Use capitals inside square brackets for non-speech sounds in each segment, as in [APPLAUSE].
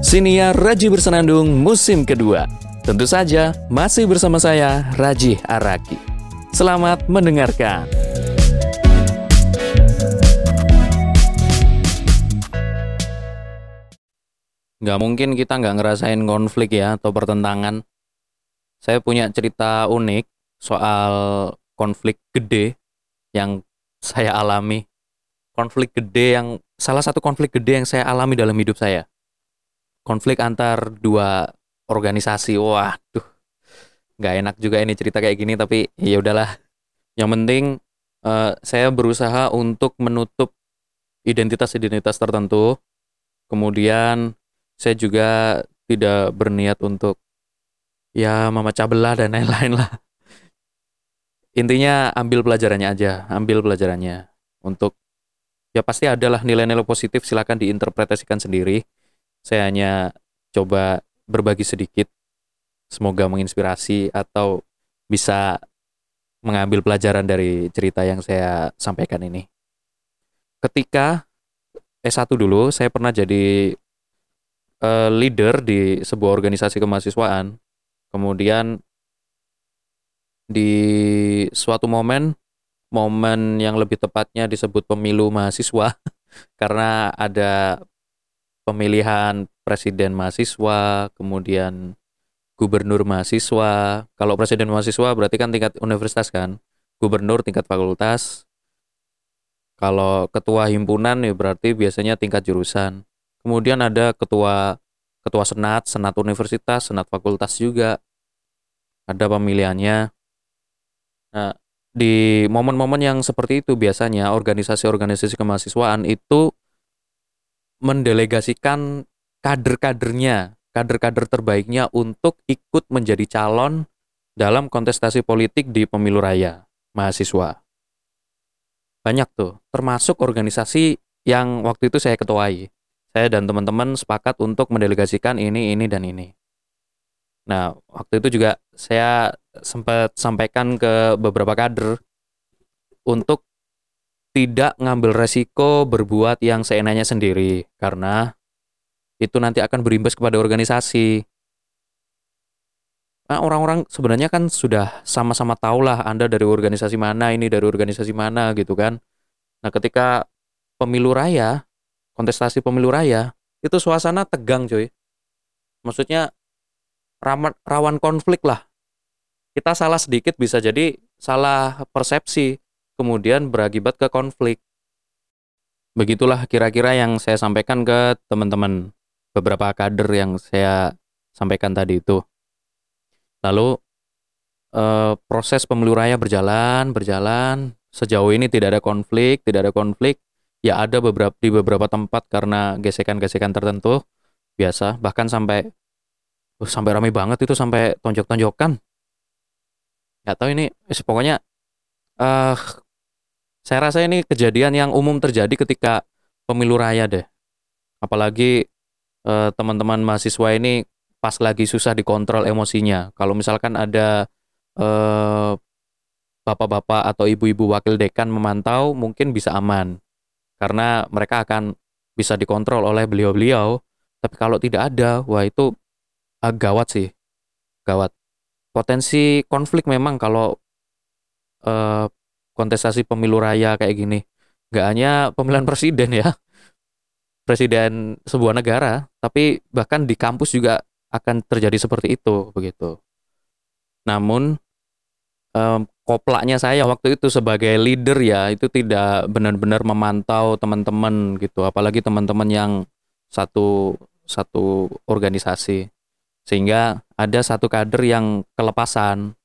Siniar Raji Bersenandung musim kedua. Tentu saja masih bersama saya Raji Araki. Selamat mendengarkan. Nggak mungkin kita nggak ngerasain konflik ya atau pertentangan. Saya punya cerita unik soal konflik gede yang saya alami. Konflik gede yang salah satu konflik gede yang saya alami dalam hidup saya. Konflik antar dua organisasi. Waduh. nggak enak juga ini cerita kayak gini tapi ya udahlah. Yang penting uh, saya berusaha untuk menutup identitas-identitas tertentu. Kemudian saya juga tidak berniat untuk ya memecah belah dan lain-lain lah. Intinya ambil pelajarannya aja, ambil pelajarannya untuk ya pasti adalah nilai-nilai positif silahkan diinterpretasikan sendiri. Saya hanya coba berbagi sedikit, semoga menginspirasi atau bisa mengambil pelajaran dari cerita yang saya sampaikan ini. Ketika S1 dulu, saya pernah jadi uh, leader di sebuah organisasi kemahasiswaan. Kemudian di suatu momen, momen yang lebih tepatnya disebut pemilu mahasiswa, [LAUGHS] karena ada pemilihan presiden mahasiswa, kemudian gubernur mahasiswa. Kalau presiden mahasiswa berarti kan tingkat universitas kan, gubernur tingkat fakultas. Kalau ketua himpunan ya berarti biasanya tingkat jurusan. Kemudian ada ketua ketua senat, senat universitas, senat fakultas juga. Ada pemilihannya. Nah, di momen-momen yang seperti itu biasanya organisasi-organisasi kemahasiswaan itu mendelegasikan kader-kadernya, kader-kader terbaiknya untuk ikut menjadi calon dalam kontestasi politik di pemilu raya mahasiswa. Banyak tuh, termasuk organisasi yang waktu itu saya ketuai saya dan teman-teman sepakat untuk mendelegasikan ini, ini, dan ini. Nah, waktu itu juga saya sempat sampaikan ke beberapa kader untuk tidak ngambil resiko berbuat yang seenaknya sendiri karena itu nanti akan berimbas kepada organisasi. Nah, orang-orang sebenarnya kan sudah sama-sama tahu lah Anda dari organisasi mana, ini dari organisasi mana gitu kan. Nah, ketika pemilu raya kontestasi pemilu raya itu suasana tegang coy maksudnya rawan rawan konflik lah kita salah sedikit bisa jadi salah persepsi kemudian berakibat ke konflik. Begitulah kira-kira yang saya sampaikan ke teman-teman beberapa kader yang saya sampaikan tadi itu. Lalu eh, proses pemilu raya berjalan berjalan. Sejauh ini tidak ada konflik tidak ada konflik. Ya ada beberapa di beberapa tempat karena gesekan-gesekan tertentu biasa. Bahkan sampai uh, sampai ramai banget itu sampai tonjok-tonjokan. Nggak tahu ini eh, pokoknya uh, saya rasa ini kejadian yang umum terjadi ketika pemilu raya deh apalagi uh, teman-teman mahasiswa ini pas lagi susah dikontrol emosinya kalau misalkan ada uh, bapak-bapak atau ibu-ibu wakil dekan memantau mungkin bisa aman karena mereka akan bisa dikontrol oleh beliau-beliau. Tapi kalau tidak ada, wah itu uh, gawat sih, gawat. Potensi konflik memang kalau uh, kontestasi pemilu raya kayak gini, nggak hanya pemilihan presiden ya, presiden sebuah negara, tapi bahkan di kampus juga akan terjadi seperti itu begitu. Namun um, koplaknya saya waktu itu sebagai leader ya itu tidak benar-benar memantau teman-teman gitu. Apalagi teman-teman yang satu satu organisasi. Sehingga ada satu kader yang kelepasan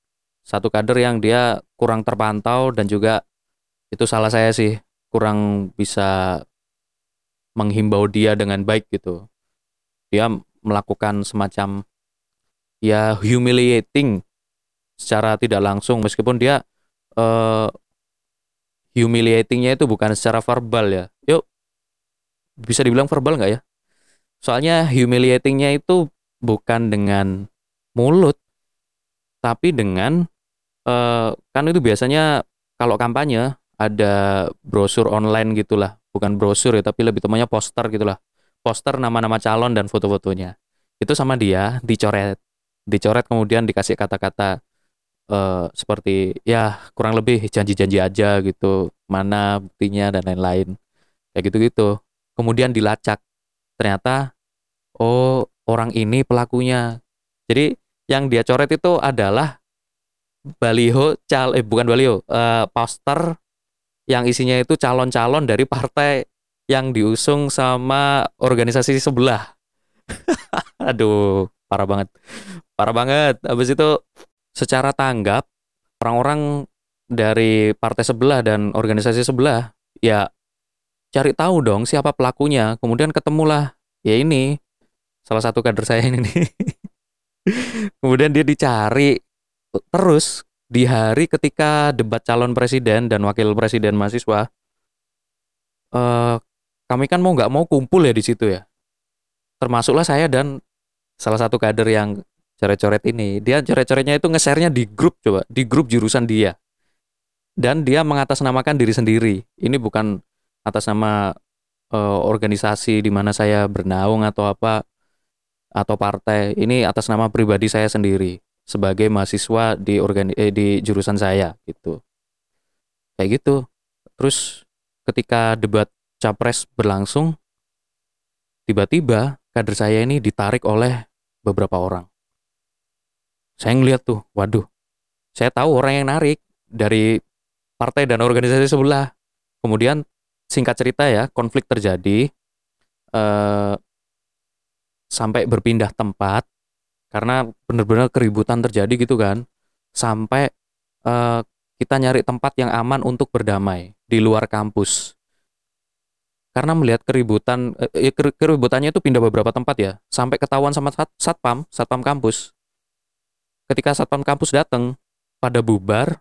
satu kader yang dia kurang terpantau dan juga itu salah saya sih kurang bisa menghimbau dia dengan baik gitu. Dia melakukan semacam ya humiliating secara tidak langsung. Meskipun dia uh, humiliatingnya itu bukan secara verbal ya. Yuk bisa dibilang verbal nggak ya? Soalnya humiliatingnya itu bukan dengan mulut tapi dengan uh, kan itu biasanya kalau kampanye ada brosur online gitulah bukan brosur ya tapi lebih temannya poster gitulah poster nama-nama calon dan foto-fotonya. Itu sama dia dicoret. Dicoret kemudian dikasih kata-kata uh, seperti ya kurang lebih janji-janji aja gitu, mana buktinya dan lain-lain. Kayak gitu-gitu. Kemudian dilacak. Ternyata oh orang ini pelakunya. Jadi yang dia coret itu adalah baliho cal eh bukan baliho uh, poster yang isinya itu calon-calon dari partai yang diusung sama organisasi sebelah. [LAUGHS] Aduh, parah banget. Parah banget. Habis itu secara tanggap orang-orang dari partai sebelah dan organisasi sebelah ya cari tahu dong siapa pelakunya. Kemudian ketemulah ya ini salah satu kader saya ini. [LAUGHS] Kemudian dia dicari terus di hari ketika debat calon presiden dan wakil presiden mahasiswa. Uh, kami kan mau nggak mau kumpul ya di situ ya. Termasuklah saya dan salah satu kader yang coret-coret ini. Dia coret-coretnya itu nge-share-nya di grup coba, di grup jurusan dia. Dan dia mengatasnamakan diri sendiri. Ini bukan atas nama uh, organisasi di mana saya bernaung atau apa atau partai. Ini atas nama pribadi saya sendiri sebagai mahasiswa di organi eh, di jurusan saya gitu. Kayak gitu. Terus ketika debat capres berlangsung tiba-tiba kader saya ini ditarik oleh beberapa orang. Saya ngeliat tuh, waduh. Saya tahu orang yang narik dari partai dan organisasi sebelah. Kemudian singkat cerita ya, konflik terjadi. Eh, sampai berpindah tempat karena benar-benar keributan terjadi gitu kan. Sampai uh, kita nyari tempat yang aman untuk berdamai di luar kampus. Karena melihat keributan eh, keributannya itu pindah beberapa tempat ya. Sampai ketahuan sama sat, satpam satpam kampus. Ketika satpam kampus datang pada bubar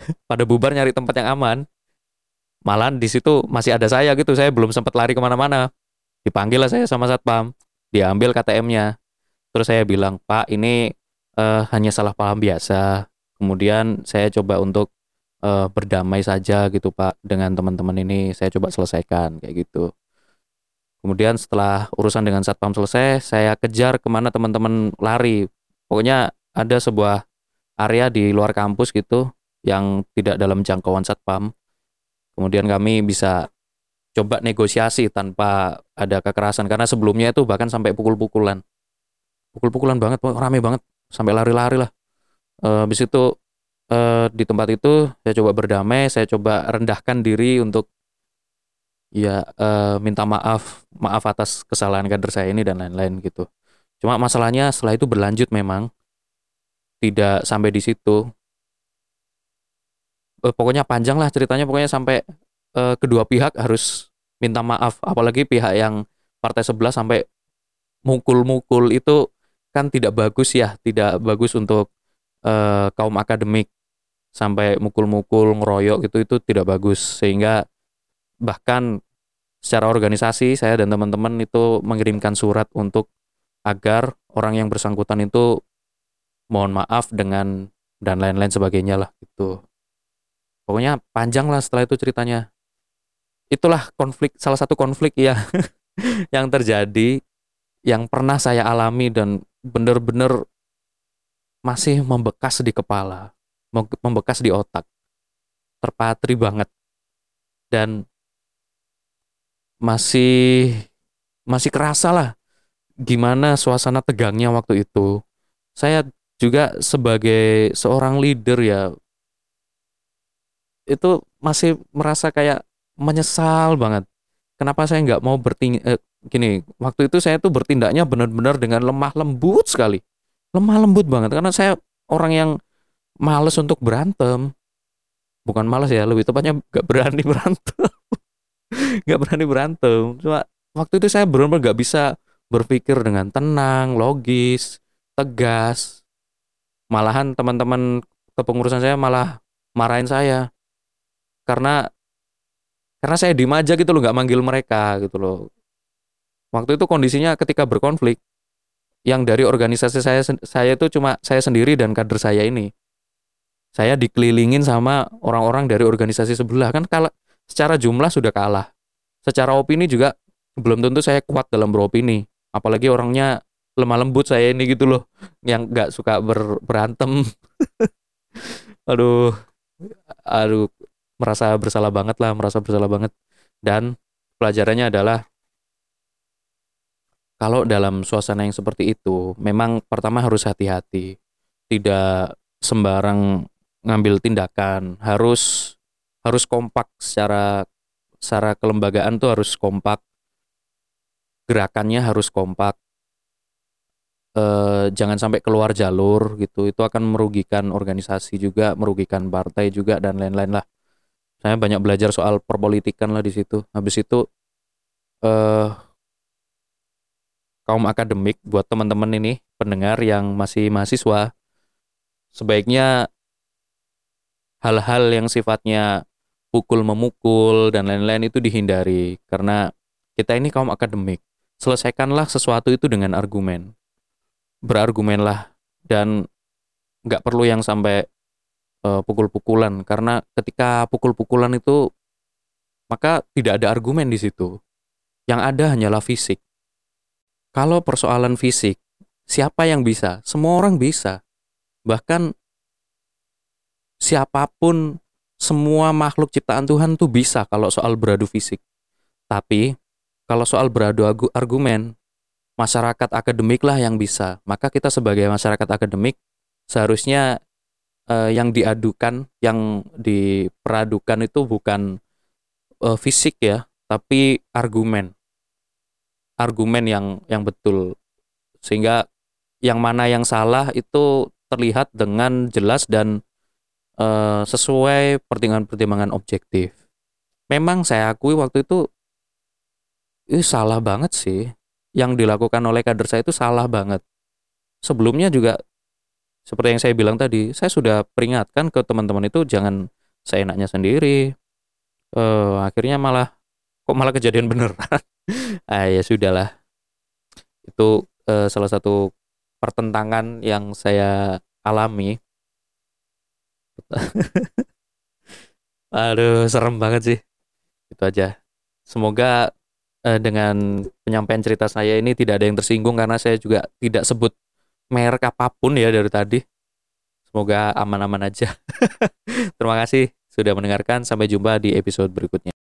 [LAUGHS] pada bubar nyari tempat yang aman. Malah di situ masih ada saya gitu. Saya belum sempat lari ke mana-mana. Dipanggil lah saya sama satpam. Diambil KTM-nya. Terus saya bilang, Pak ini uh, hanya salah paham biasa. Kemudian saya coba untuk uh, berdamai saja gitu Pak dengan teman-teman ini. Saya coba selesaikan kayak gitu. Kemudian setelah urusan dengan satpam selesai, saya kejar ke mana teman-teman lari. Pokoknya ada sebuah area di luar kampus gitu yang tidak dalam jangkauan satpam. Kemudian kami bisa coba negosiasi tanpa ada kekerasan karena sebelumnya itu bahkan sampai pukul-pukulan pukul-pukulan banget rame banget. Sampai lari-lari lah. E, habis itu e, di tempat itu saya coba berdamai saya coba rendahkan diri untuk ya e, minta maaf maaf atas kesalahan kader saya ini dan lain-lain gitu. Cuma masalahnya setelah itu berlanjut memang. Tidak sampai di situ. Pokoknya panjang lah ceritanya. Pokoknya sampai uh, kedua pihak harus minta maaf. Apalagi pihak yang partai sebelah sampai mukul-mukul itu kan tidak bagus ya tidak bagus untuk uh, kaum akademik. Sampai mukul-mukul ngeroyok gitu itu tidak bagus. Sehingga bahkan secara organisasi saya dan teman-teman itu mengirimkan surat untuk agar orang yang bersangkutan itu mohon maaf dengan dan lain-lain sebagainya lah gitu. Pokoknya panjang lah setelah itu ceritanya. Itulah konflik salah satu konflik ya [LAUGHS] yang terjadi yang pernah saya alami dan benar-benar masih membekas di kepala, membekas di otak. Terpatri banget. Dan masih masih kerasa lah gimana suasana tegangnya waktu itu. Saya juga sebagai seorang leader ya itu masih merasa kayak menyesal banget. Kenapa saya nggak mau berting eh, gini, waktu itu saya tuh bertindaknya benar-benar dengan lemah lembut sekali. Lemah lembut banget karena saya orang yang males untuk berantem. Bukan males ya, lebih tepatnya nggak berani berantem. [LAUGHS] nggak berani berantem. Cuma waktu itu saya benar-benar nggak bisa berpikir dengan tenang, logis, tegas. Malahan teman-teman kepengurusan saya malah marahin saya karena karena saya diem aja gitu loh nggak manggil mereka gitu loh waktu itu kondisinya ketika berkonflik yang dari organisasi saya saya itu cuma saya sendiri dan kader saya ini. Saya dikelilingin sama orang-orang dari organisasi sebelah. Kan kalau secara jumlah sudah kalah. Secara opini juga belum tentu saya kuat dalam beropini. Apalagi orangnya lemah lembut saya ini gitu loh yang nggak suka ber, berantem. [LAUGHS] Aduh aduh merasa bersalah banget lah merasa bersalah banget. Dan pelajarannya adalah kalau dalam suasana yang seperti itu memang pertama harus hati-hati. Tidak sembarang ngambil tindakan. Harus harus kompak secara secara kelembagaan tuh harus kompak. Gerakannya harus kompak. Eh, jangan sampai keluar jalur gitu. Itu akan merugikan organisasi juga merugikan partai juga dan lain-lain lah. Saya banyak belajar soal perpolitikan lah di situ. Habis itu eh, kaum akademik buat teman-teman ini pendengar yang masih mahasiswa sebaiknya hal-hal yang sifatnya pukul memukul dan lain-lain itu dihindari karena kita ini kaum akademik selesaikanlah sesuatu itu dengan argumen. Berargumenlah dan nggak perlu yang sampai uh, pukul-pukulan karena ketika pukul-pukulan itu maka tidak ada argumen di situ. Yang ada hanyalah fisik. Kalau persoalan fisik, siapa yang bisa? Semua orang bisa. Bahkan siapa pun semua makhluk ciptaan Tuhan tuh bisa kalau soal beradu fisik. Tapi kalau soal beradu argumen, masyarakat akademik lah yang bisa. Maka kita sebagai masyarakat akademik seharusnya eh, yang diadukan, yang diperadukan itu bukan eh, fisik ya, tapi argumen. Argumen yang yang betul. Sehingga yang mana yang salah itu terlihat dengan jelas dan eh, sesuai pertimbangan-pertimbangan objektif. Memang saya akui waktu itu ini salah banget sih. Yang dilakukan oleh kader saya itu salah banget. Sebelumnya juga seperti yang saya bilang tadi, saya sudah peringatkan ke teman-teman itu jangan saya enaknya sendiri. Uh, akhirnya malah kok malah kejadian beneran. [LAUGHS] ah ya sudahlah. Itu uh, salah satu pertentangan yang saya alami. [LAUGHS] Aduh, serem banget sih. Itu aja. Semoga uh, dengan penyampaian cerita saya ini tidak ada yang tersinggung karena saya juga tidak sebut merek apa pun ya dari tadi. Semoga aman-aman aja. [LAUGHS] Terima kasih sudah mendengarkan. Sampai jumpa di episode berikutnya.